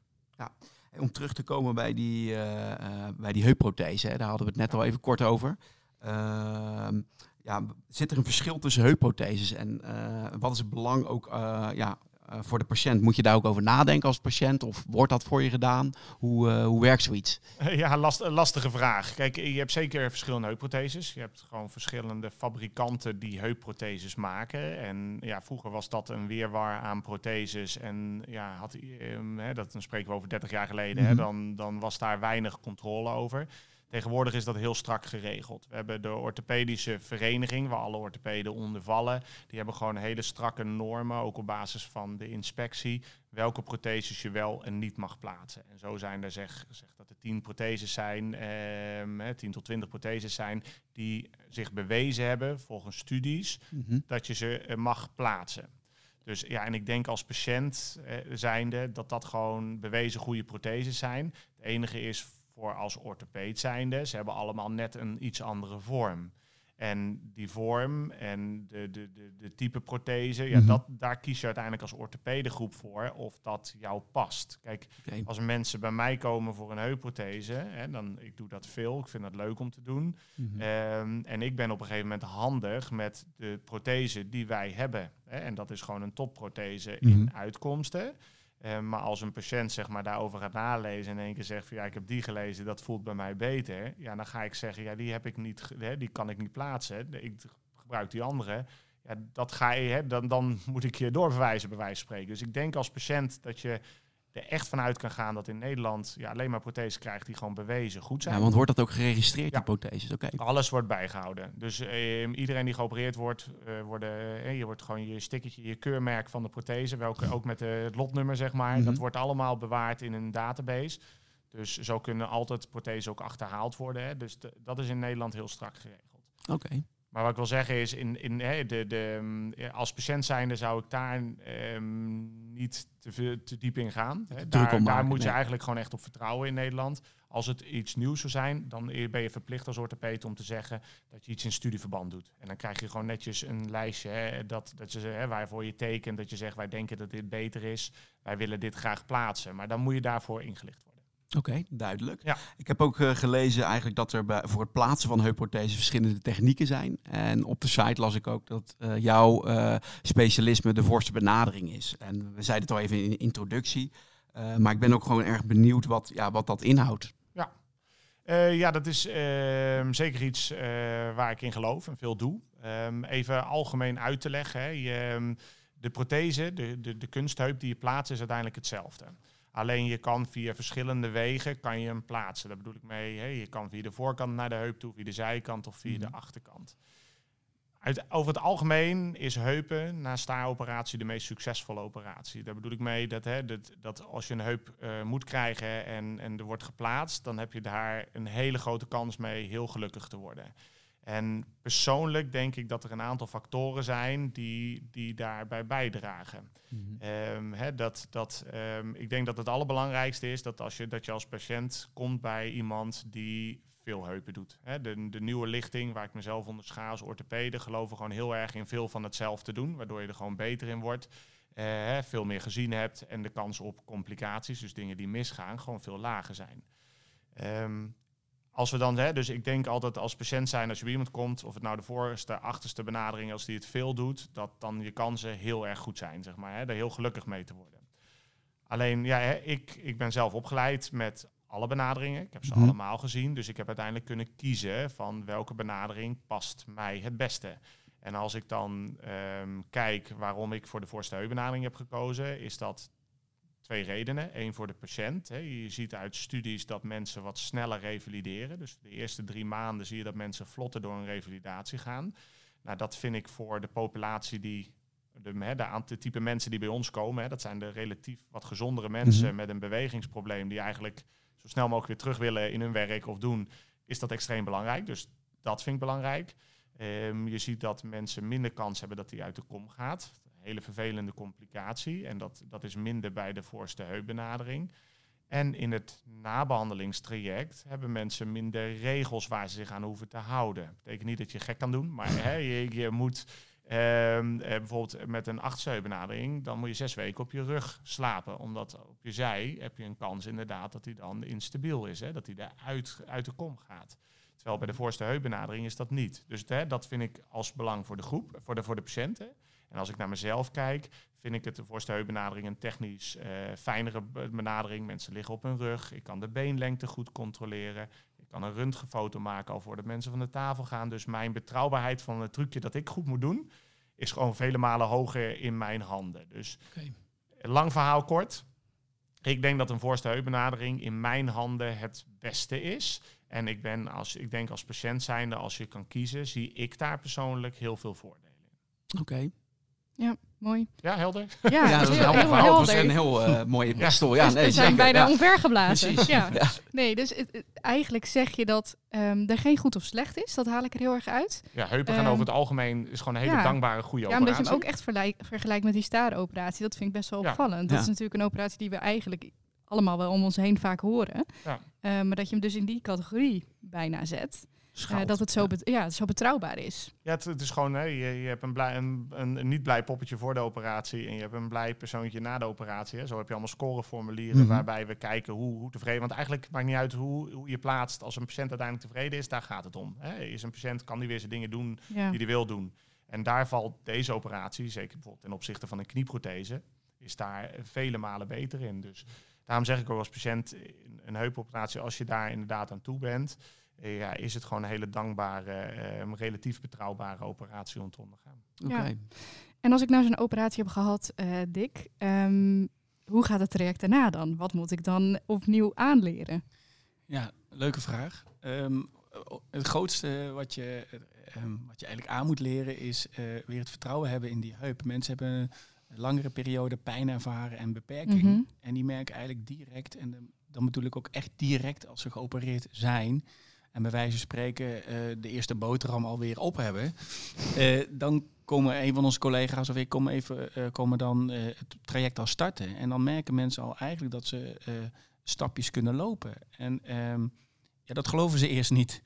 En Om terug te komen bij die, eh, eh, bij die heupprothese, hè, daar hadden we het net al even kort over. Ehm, ja, zit er een verschil tussen heupprotheses en eh, wat is het belang ook eh, ja, eh, voor de patiënt? Moet je daar ook over nadenken als patiënt of wordt dat voor je gedaan? Hoe, eh, hoe werkt zoiets? Ja, last, een lastige vraag. Kijk, je hebt zeker verschillende heupprotheses. Je hebt gewoon verschillende fabrikanten die heupprotheses maken. En ja, vroeger was dat een weerwar aan protheses. En ja, had, ehm, hè, dat, dan spreken we over 30 jaar geleden. hè, Mhm. dan, dan was daar weinig controle over. Tegenwoordig is dat heel strak geregeld. We hebben de orthopedische vereniging, waar alle orthopeden onder vallen. Die hebben gewoon hele strakke normen, ook op basis van de inspectie, welke protheses je wel en niet mag plaatsen. En zo zijn er zeg, zeg dat er 10 protheses zijn, hè, 10 tot 20 protheses zijn, die zich bewezen hebben volgens studies Mhm. dat je ze eh, mag plaatsen. Dus ja, en ik denk als patiënt eh, zijnde dat dat gewoon bewezen goede protheses zijn. Het enige is voor als orthopeed zijnde, ze hebben allemaal net een iets andere vorm. En die vorm en de, de, de, de type prothese, ja, Mhm. dat, daar kies je uiteindelijk als orthopedegroep voor of dat jou past. Kijk, als mensen bij mij komen voor een heupprothese, hè, dan ik doe dat veel, ik vind dat leuk om te doen. Mhm. Ehm, en ik ben op een gegeven moment handig met de prothese die wij hebben. Hè? En dat is gewoon een topprothese Mhm. in uitkomsten. Ehm, maar als een patiënt zeg maar, daarover gaat nalezen en in één keer zegt van ja, ik heb die gelezen, dat voelt bij mij beter. Ja, dan ga ik zeggen, ja, die heb ik niet, hè, die kan ik niet plaatsen. Ik gebruik die andere. Ja, dat ga je, hè, dan, dan moet ik je doorverwijzen bij wijze van spreken. Dus ik denk als patiënt dat je er echt vanuit kan gaan dat in Nederland ja, alleen maar protheses krijgt die gewoon bewezen goed zijn. Ja, want wordt dat ook geregistreerd, Ja. die protheses? Oké. Alles wordt bijgehouden. Dus eh, iedereen die geopereerd wordt, eh, worden, eh, je wordt gewoon je stickertje, je keurmerk van de prothese, welke ook met eh, het lotnummer zeg maar, Mhm. dat wordt allemaal bewaard in een database. Dus zo kunnen altijd prothesen ook achterhaald worden. Hè. Dus de- dat is in Nederland heel strak geregeld. Oké. Maar wat ik wil zeggen is, in, in, hè, de, de, ja, als patiënt zijnde zou ik daar ehm, niet te, veel, te diep in gaan. Hè. Daar, daar moet je nee. eigenlijk gewoon echt op vertrouwen in Nederland. Als het iets nieuws zou zijn, dan ben je verplicht als orthopeet om te zeggen dat je iets in studieverband doet. En dan krijg je gewoon netjes een lijstje hè, dat, dat je, hè, waarvoor je tekent, dat je zegt wij denken dat dit beter is, wij willen dit graag plaatsen. Maar dan moet je daarvoor ingelicht Oké, duidelijk. Ja. Ik heb ook eh, gelezen eigenlijk dat er bij, voor het plaatsen van heupprothesen verschillende technieken zijn. En op de site las ik ook dat eh, jouw eh, specialisme de voorste benadering is. En we zeiden het al even in de introductie. maar ik ben ook gewoon erg benieuwd wat, ja, wat dat inhoudt. Eh, ja, dat is ehm, zeker iets waar ik in geloof en veel doe. Ehm, even algemeen uit te leggen. Hè. Je, ehm, de prothese, de, de, de kunstheup die je plaatst, is uiteindelijk hetzelfde. Alleen je kan via verschillende wegen kan je hem plaatsen. Daar bedoel ik mee, hè, je kan via de voorkant naar de heup toe, via de zijkant of via de Mhm. achterkant. Uit, over het algemeen is heupen na staaroperatie de meest succesvolle operatie. Daar bedoel ik mee dat, hè, dat, dat als je een heup eh, moet krijgen en, en er wordt geplaatst, dan heb je daar een hele grote kans mee heel gelukkig te worden. En persoonlijk denk ik dat er een aantal factoren zijn die, die daarbij bijdragen. Ehm, hè, dat, dat, ehm, ik denk dat het allerbelangrijkste is dat als je, dat je als patiënt komt bij iemand die veel heupen doet. De, de nieuwe lichting, waar ik mezelf onder schaal als orthopede, geloven gewoon heel erg in veel van hetzelfde doen, waardoor je er gewoon beter in wordt. eh, veel meer gezien hebt en de kans op complicaties, dus dingen die misgaan, gewoon veel lager zijn. Ehm, als we dan, hè, dus ik denk altijd als patiënt zijn, als je bij iemand komt, of het nou de voorste, achterste benadering, als die het veel doet, dat dan je kansen heel erg goed zijn, zeg maar, hè, daar heel gelukkig mee te worden. Alleen, ja, hè, ik, ik ben zelf opgeleid met alle benaderingen. Ik heb ze Mhm. allemaal gezien, dus ik heb uiteindelijk kunnen kiezen van welke benadering past mij het beste. En als ik dan ehm, kijk waarom ik voor de voorste heupbenadering heb gekozen, is dat twee redenen. Eén voor de patiënt. Hè. Je ziet uit studies dat mensen wat sneller revalideren. Dus de eerste drie maanden zie je dat mensen vlotter door een revalidatie gaan. Nou, dat vind ik voor de populatie die de, hè, de aantal type mensen die bij ons komen, hè, dat zijn de relatief wat gezondere mensen Mhm. met een bewegingsprobleem die eigenlijk zo snel mogelijk weer terug willen in hun werk of doen, is dat extreem belangrijk. Dus dat vind ik belangrijk. Ehm, je ziet dat mensen minder kans hebben dat die uit de kom gaat. Hele vervelende complicatie. En dat, dat is minder bij de voorste heupbenadering. En in het nabehandelingstraject hebben mensen minder regels waar ze zich aan hoeven te houden. Dat betekent niet dat je gek kan doen, maar je, je moet ehm, eh, bijvoorbeeld met een achtsheubenadering, dan moet je zes weken op je rug slapen. Omdat op je zij heb je een kans inderdaad dat hij dan instabiel is, hè, dat hij eruit uit de kom gaat. Terwijl bij de voorste heupbenadering is dat niet. Dus dat vind ik als belang voor de groep, voor de, voor de patiënten. En als ik naar mezelf kijk, vind ik het de voorste heupbenadering een technisch eh, fijnere be- benadering. Mensen liggen op hun rug. Ik kan de beenlengte goed controleren. Ik kan een röntgenfoto maken al voordat mensen van de tafel gaan. Dus mijn betrouwbaarheid van het trucje dat ik goed moet doen, is gewoon vele malen hoger in mijn handen. Dus lang verhaal kort. Ik denk dat een voorste heupbenadering in mijn handen het beste is. En ik ben als ik denk als patiënt zijnde, als je kan kiezen, zie ik daar persoonlijk heel veel voordelen in. Oké. Mooi. Ja, helder. Ja, Ja, dat is een heel, helder heel verhaal. Het was helder. een heel eh, mooie pistool. Ja, Dus nee, we zijn zeker. bijna Ja. omvergeblazen. Precies. Ja. Ja. Nee, dus het- het- eigenlijk zeg je dat ehm, er geen goed of slecht is. Dat haal ik er heel erg uit. Ja, heupen gaan Ehm, over het algemeen is gewoon een hele ja. dankbare, goede Ja, omdat operatie. je hem ook echt vergelijkt met die staaroperatie. Dat vind ik best wel Ja. opvallend. Dat Ja. is natuurlijk een operatie die we eigenlijk allemaal wel om ons heen vaak horen. Ja. Eh, maar dat je hem dus in die categorie bijna zet. Eh, dat het zo, Ja. bet- ja, zo betrouwbaar is. Ja, het, het is gewoon, hè, je, je hebt een, blij, een, een, een niet blij poppetje voor de operatie en je hebt een blij persoontje na de operatie. Hè. Zo heb je allemaal scoreformulieren Mhm. waarbij we kijken hoe, hoe tevreden. Want eigenlijk maakt niet uit hoe, hoe je plaatst. Als een patiënt uiteindelijk tevreden is, daar gaat het om. Hè. Is een patiënt, kan die weer zijn dingen doen Ja. die hij wil doen. En daar valt deze operatie, zeker bijvoorbeeld ten opzichte van een knieprothese, is daar vele malen beter in. Dus daarom zeg ik ook als patiënt, een- heupoperatie, als je daar inderdaad aan toe bent, ja, is het gewoon een hele dankbare, eh, relatief betrouwbare operatie om te ondergaan. Oké. Ja. En als ik nou zo'n operatie heb gehad, eh, Dick, ehm, hoe gaat het traject daarna dan? Wat moet ik dan opnieuw aanleren? Ja, leuke vraag. Ehm, het grootste wat je, ehm, wat je eigenlijk aan moet leren is eh, weer het vertrouwen hebben in die heup. Mensen hebben een langere periode pijn ervaren en beperking. Mhm. En die merken eigenlijk direct, en dan- dan bedoel ik ook echt direct als ze geopereerd zijn, en bij wijze van spreken eh, de eerste boterham alweer op hebben, eh, dan komen een van onze collega's of ik kom even, eh, komen dan het traject al starten. En dan merken mensen al eigenlijk dat ze stapjes kunnen lopen. En ehm, ja, dat geloven ze eerst niet.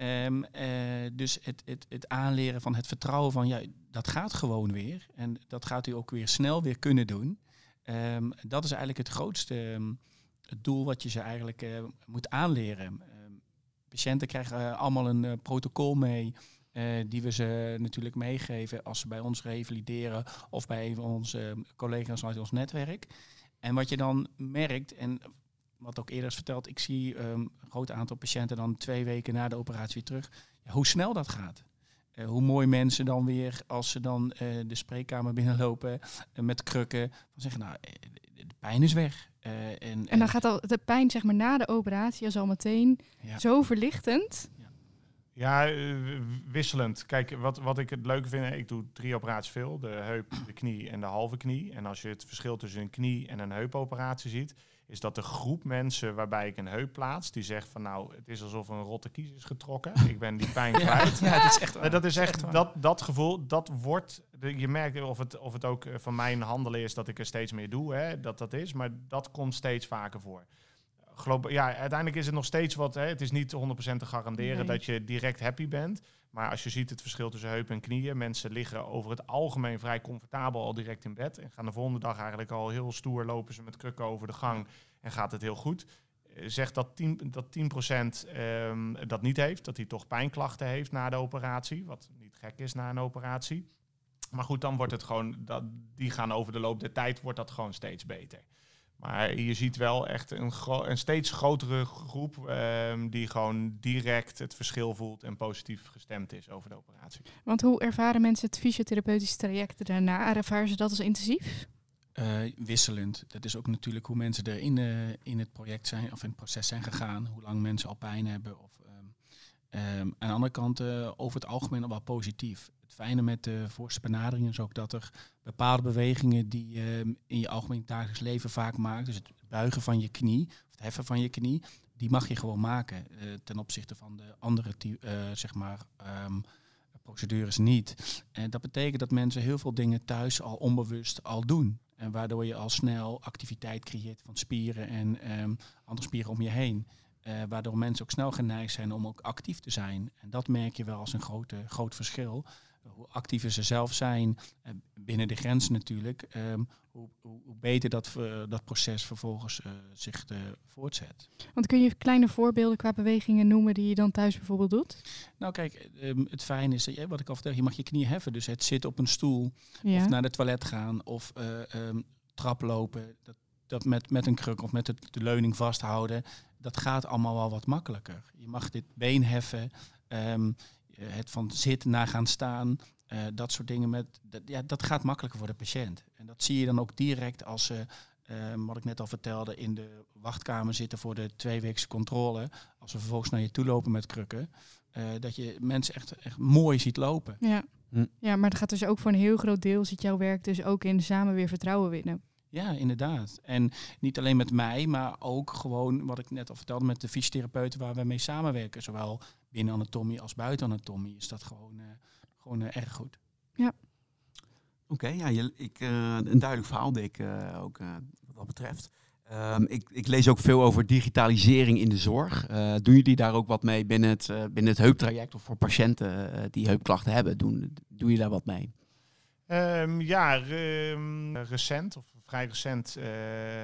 Ehm, eh, dus het, het, het aanleren van het vertrouwen van ja, dat gaat gewoon weer. En dat gaat u ook weer snel weer kunnen doen. Ehm, dat is eigenlijk het grootste doel wat je ze eigenlijk moet aanleren. Patiënten krijgen eh, allemaal een eh, protocol mee. eh, die we ze natuurlijk meegeven als ze bij ons revalideren of bij een van onze collega's uit ons netwerk. En wat je dan merkt, en wat ook eerder is verteld, ik zie ehm, een groot aantal patiënten dan twee weken na de operatie terug. Hoe snel dat gaat. Hoe mooi mensen dan weer, als ze dan de spreekkamer binnenlopen met krukken, dan zeggen nou, de pijn is weg. Eh, en, En dan gaat al de pijn zeg maar, na de operatie is al meteen ja. zo verlichtend. Ja, eh, wisselend. Kijk, wat, wat ik het leuke vind, ik doe drie operaties veel. De heup, de knie en de halve knie. En als je het verschil tussen een knie en een heupoperatie ziet, is dat de groep mensen waarbij ik een heup plaats, die zegt van nou, het is alsof een rotte kies is getrokken. Ik ben die pijn kwijt. Ja, het is echt waar. Dat is echt, dat, dat gevoel, dat wordt, je merkt of het, of het ook eh, van mijn handelen is dat ik er steeds meer doe, hè, dat dat is, maar dat komt steeds vaker voor. Globa- ja, uiteindelijk is het nog steeds wat, hè, het is niet 100% te garanderen Nee. dat je direct happy bent, maar als je ziet het verschil tussen heupen en knieën, mensen liggen over het algemeen vrij comfortabel al direct in bed en gaan de volgende dag eigenlijk al heel stoer lopen ze met krukken over de gang en gaat het heel goed. Eh, Zegt dat 10%, dat 10% ehm, dat niet heeft, dat hij toch pijnklachten heeft na de operatie, wat niet gek is na een operatie. Maar goed, dan wordt het gewoon, dat, die gaan over de loop der tijd, wordt dat gewoon steeds beter. Maar je ziet wel echt een, een steeds grotere groep ehm, die gewoon direct het verschil voelt en positief gestemd is over de operatie. Want hoe ervaren mensen het fysiotherapeutische traject daarna? Ervaren ze dat als intensief? Uh, wisselend. Dat is ook natuurlijk hoe mensen er in, uh, in het project zijn of in het proces zijn gegaan. Hoe lang mensen al pijn hebben. Of, um, um, aan de andere kant uh, over het algemeen al wel positief. Het fijne met de voorste benadering is ook dat er bepaalde bewegingen die je in je algemeen dagelijks leven vaak maakt. Dus het buigen van je knie, of het heffen van je knie, die mag je gewoon maken. ten opzichte van de andere zeg maar, procedures niet. En dat betekent dat mensen heel veel dingen thuis al onbewust al doen. En waardoor je al snel activiteit creëert van spieren en um, andere spieren om je heen. Waardoor mensen ook snel geneigd zijn om ook actief te zijn. En dat merk je wel als een grote, groot verschil. Hoe actiever ze zelf zijn, uh, binnen de grenzen natuurlijk, um, hoe, hoe, hoe, beter dat, uh, dat proces vervolgens zich voortzet. Want kun je kleine voorbeelden qua bewegingen noemen die je dan thuis bijvoorbeeld doet? Nou kijk, um, het fijne is, wat ik al vertel, je mag je knie heffen. Dus het zitten op een stoel, ja. of naar de toilet gaan, of um, trap lopen. Dat, dat met, met een kruk of met de, de leuning vasthouden, dat gaat allemaal wel wat makkelijker. Je mag dit been heffen, um, het van zitten naar gaan staan, uh, dat soort dingen. Met, dat, ja, dat gaat makkelijker voor de patiënt. En dat zie je dan ook direct als ze, uh, wat ik net al vertelde, in de wachtkamer zitten voor de tweeweekse controle. Als ze vervolgens naar je toe lopen met krukken, uh, dat je mensen echt, echt mooi ziet lopen. Ja. Hm. ja, maar het gaat dus ook voor een heel groot deel, zit jouw werk dus ook in samen weer vertrouwen winnen. Ja, inderdaad. En niet alleen met mij, maar ook gewoon wat ik net al vertelde met de fysiotherapeuten waar we mee samenwerken. Zowel binnen anatomie als buiten anatomie is dat gewoon, uh, gewoon uh, erg goed. Ja. Oké, okay, ja, je, ik, uh, een duidelijk verhaal, Dick, ook wat dat betreft. Um, ik, ik, lees ook veel over digitalisering in de zorg. doen jullie daar ook wat mee binnen het, binnen het heuptraject of voor patiënten die heupklachten hebben? Doen, doen jullie daar wat mee? Um, ja, re recent of vrij recent uh,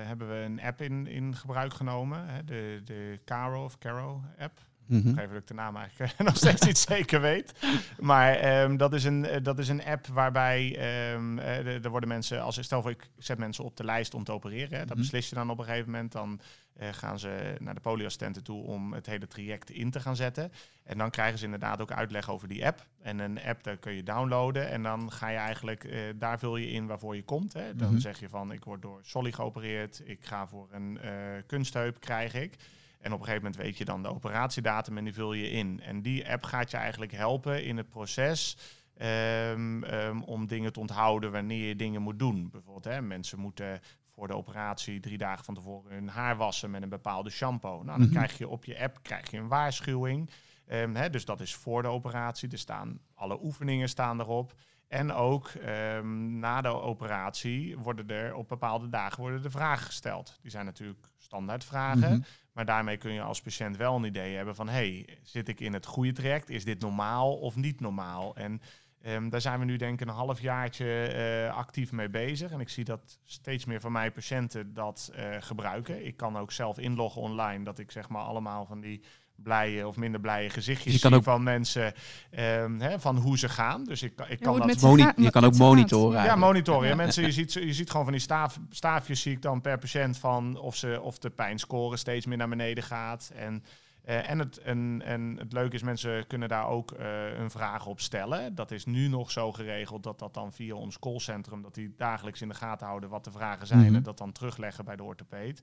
hebben we een app in, in gebruik genomen. Hè, de, de Caro of Caro app. Mm -hmm. Even dat ik de naam eigenlijk nog steeds niet zeker weet. Maar um, dat, is een, dat is een app waarbij um, uh, er worden mensen, als stel voor ik zet mensen op de lijst om te opereren. Hè, dat mm -hmm. beslis je dan op een gegeven moment. Dan uh, gaan ze naar de polyassistenten toe om het hele traject in te gaan zetten. En dan krijgen ze inderdaad ook uitleg over die app. En een app daar kun je downloaden. En dan ga je eigenlijk, uh, daar vul je in waarvoor je komt. Hè. Dan mm -hmm. zeg je van ik word door Solly geopereerd. Ik ga voor een uh, kunstheup, krijg ik. En op een gegeven moment weet je dan de operatiedatum en die vul je in. En die app gaat je eigenlijk helpen in het proces um, um, om dingen te onthouden wanneer je dingen moet doen. Bijvoorbeeld, hè, mensen moeten voor de operatie drie dagen van tevoren hun haar wassen met een bepaalde shampoo. Nou, dan mm -hmm. krijg je op je app krijg je een waarschuwing. Um, hè, dus dat is voor de operatie. Er staan alle oefeningen staan erop. En ook um, na de operatie worden er op bepaalde dagen worden de vragen gesteld. Die zijn natuurlijk standaardvragen. Mm -hmm. Maar daarmee kun je als patiënt wel een idee hebben van... hey, zit ik in het goede traject? Is dit normaal of niet normaal? En um, daar zijn we nu denk ik een halfjaartje uh, actief mee bezig. En ik zie dat steeds meer van mijn patiënten dat uh, gebruiken. Ik kan ook zelf inloggen online. Dat ik zeg maar allemaal van die blije of minder blije gezichtjes je kan ook van mensen um, hè, van hoe ze gaan. Dus ik, ik kan dat moni je kan ook monitoren. Ja, monitoren. Ja, mensen, je ziet, je ziet gewoon van die staaf, staafjes zie ik dan per patiënt van of ze of de pijnscore steeds meer naar beneden gaat en uh, en, het, en, en het leuke is, mensen kunnen daar ook uh, hun vragen op stellen. Dat is nu nog zo geregeld dat dat dan via ons callcentrum, dat die dagelijks in de gaten houden wat de vragen zijn mm -hmm. en dat dan terugleggen bij de orthopeed.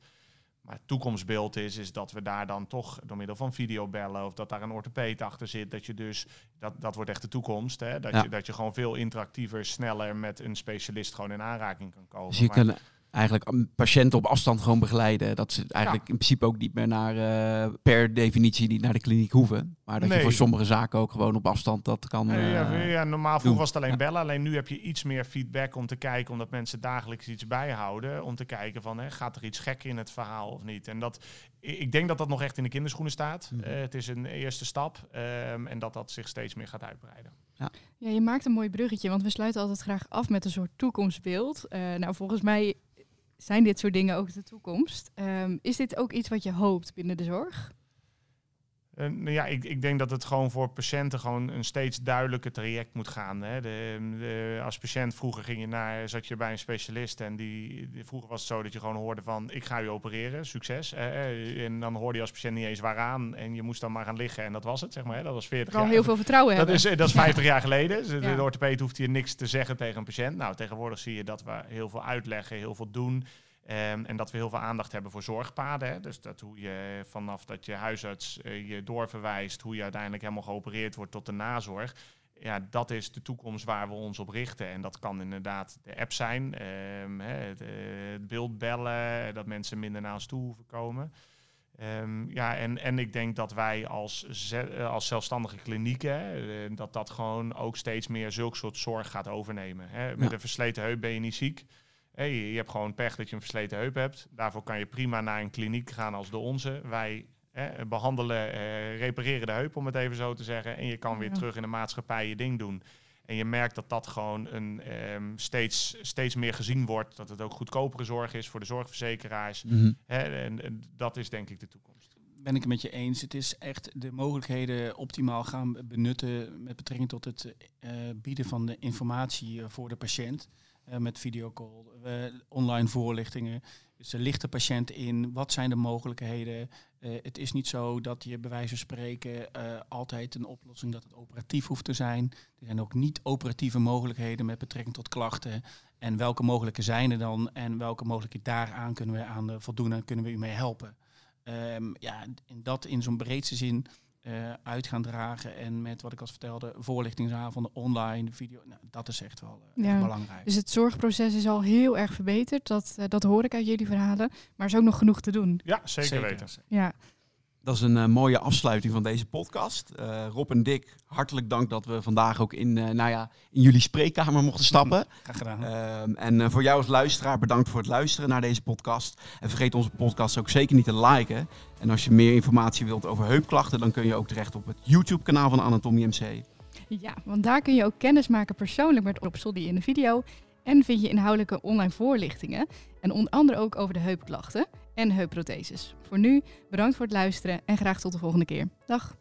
Maar het toekomstbeeld is, is dat we daar dan toch door middel van videobellen of dat daar een orthopeet achter zit, dat je dus, dat, dat wordt echt de toekomst, hè? Dat, ja. je, dat je gewoon veel interactiever, sneller met een specialist gewoon in aanraking kan komen. Dus je maar, kan eigenlijk patiënten op afstand gewoon begeleiden. Dat ze eigenlijk ja. in principe ook niet meer naar, uh, per definitie niet naar de kliniek hoeven. Maar dat nee. je voor sommige zaken ook gewoon op afstand dat kan uh, ja, ja, normaal vroeger was het alleen bellen. Alleen nu heb je iets meer feedback om te kijken, omdat mensen dagelijks iets bijhouden. Om te kijken van, hè, gaat er iets gek in het verhaal of niet? En dat, ik denk dat dat nog echt in de kinderschoenen staat. Mm -hmm. uh, het is een eerste stap. Um, en dat dat zich steeds meer gaat uitbreiden. Ja. ja, je maakt een mooi bruggetje, want we sluiten altijd graag af met een soort toekomstbeeld. nou, volgens mij zijn dit soort dingen ook de toekomst? Um, is dit ook iets wat je hoopt binnen de zorg? Uh, nou ja, ik, ik, denk dat het gewoon voor patiënten gewoon een steeds duidelijker traject moet gaan. Hè. De, de, als patiënt vroeger ging je naar, zat je bij een specialist en die, vroeger was het zo dat je gewoon hoorde van ik ga u opereren, succes. en dan hoorde je als patiënt niet eens waaraan en je moest dan maar gaan liggen en dat was het, zeg maar. Hè. Dat was 40 jaar. Heel veel vertrouwen dat hebben. Is, dat is 50 jaar geleden. Dus ja. de hoeft hier niks te zeggen tegen een patiënt. Nou, tegenwoordig zie je dat we heel veel uitleggen, heel veel doen. Um, en dat we heel veel aandacht hebben voor zorgpaden. Hè. Dus dat hoe je vanaf dat je huisarts uh, je doorverwijst, hoe je uiteindelijk helemaal geopereerd wordt tot de nazorg. Ja, dat is de toekomst waar we ons op richten. En dat kan inderdaad de app zijn, um, het, uh, het beeld bellen, dat mensen minder naar ons toe hoeven komen. Um, ja, en, en ik denk dat wij als, als zelfstandige klinieken, dat dat gewoon ook steeds meer zulk soort zorg gaat overnemen. Hè. Met ja. een versleten heup ben je niet ziek. Hey, je hebt gewoon pech dat je een versleten heup hebt. Daarvoor kan je prima naar een kliniek gaan als de onze. Wij hè, behandelen, eh, repareren de heup, om het even zo te zeggen. En je kan weer terug in de maatschappij je ding doen. En je merkt dat dat gewoon een, um, steeds, steeds meer gezien wordt. Dat het ook goedkopere zorg is voor de zorgverzekeraars. Mhm. Hè, en, en dat is denk ik de toekomst. Ben ik het met je eens. Het is echt de mogelijkheden optimaal gaan benutten met betrekking tot het uh, bieden van de informatie uh, voor de patiënt. Uh, met videocall, online voorlichtingen. Dus er ligt de patiënt in, wat zijn de mogelijkheden? Uh, het is niet zo dat je bij wijze van spreken altijd een oplossing dat het operatief hoeft te zijn. Er zijn ook niet operatieve mogelijkheden met betrekking tot klachten. En welke mogelijke zijn er dan en welke mogelijkheden daaraan kunnen we aan voldoen en kunnen we u mee helpen? Um, ja, in dat in zo'n breedste zin uh, uit gaan dragen. En met wat ik al vertelde, voorlichtingsavonden, online, video. Nou, dat is echt wel uh, ja. echt belangrijk. Dus het zorgproces is al heel erg verbeterd. Dat, uh, dat hoor ik uit jullie verhalen. Maar er is ook nog genoeg te doen. Ja, zeker, zeker. weten. Ja. Dat is een uh, mooie afsluiting van deze podcast. Uh, Rob en Dick, hartelijk dank dat we vandaag ook in, uh, nou ja, in jullie spreekkamer mochten stappen. Graag gedaan. Ehm, en voor jou als luisteraar, bedankt voor het luisteren naar deze podcast. En vergeet onze podcast ook zeker niet te liken. En als je meer informatie wilt over heupklachten, dan kun je ook terecht op het YouTube-kanaal van Anatomie MC. Ja, want daar kun je ook kennis maken persoonlijk met Rob Soldi in de video. En vind je inhoudelijke online voorlichtingen. En onder andere ook over de heupklachten en heupprotheses. Voor nu, bedankt voor het luisteren en graag tot de volgende keer. Dag!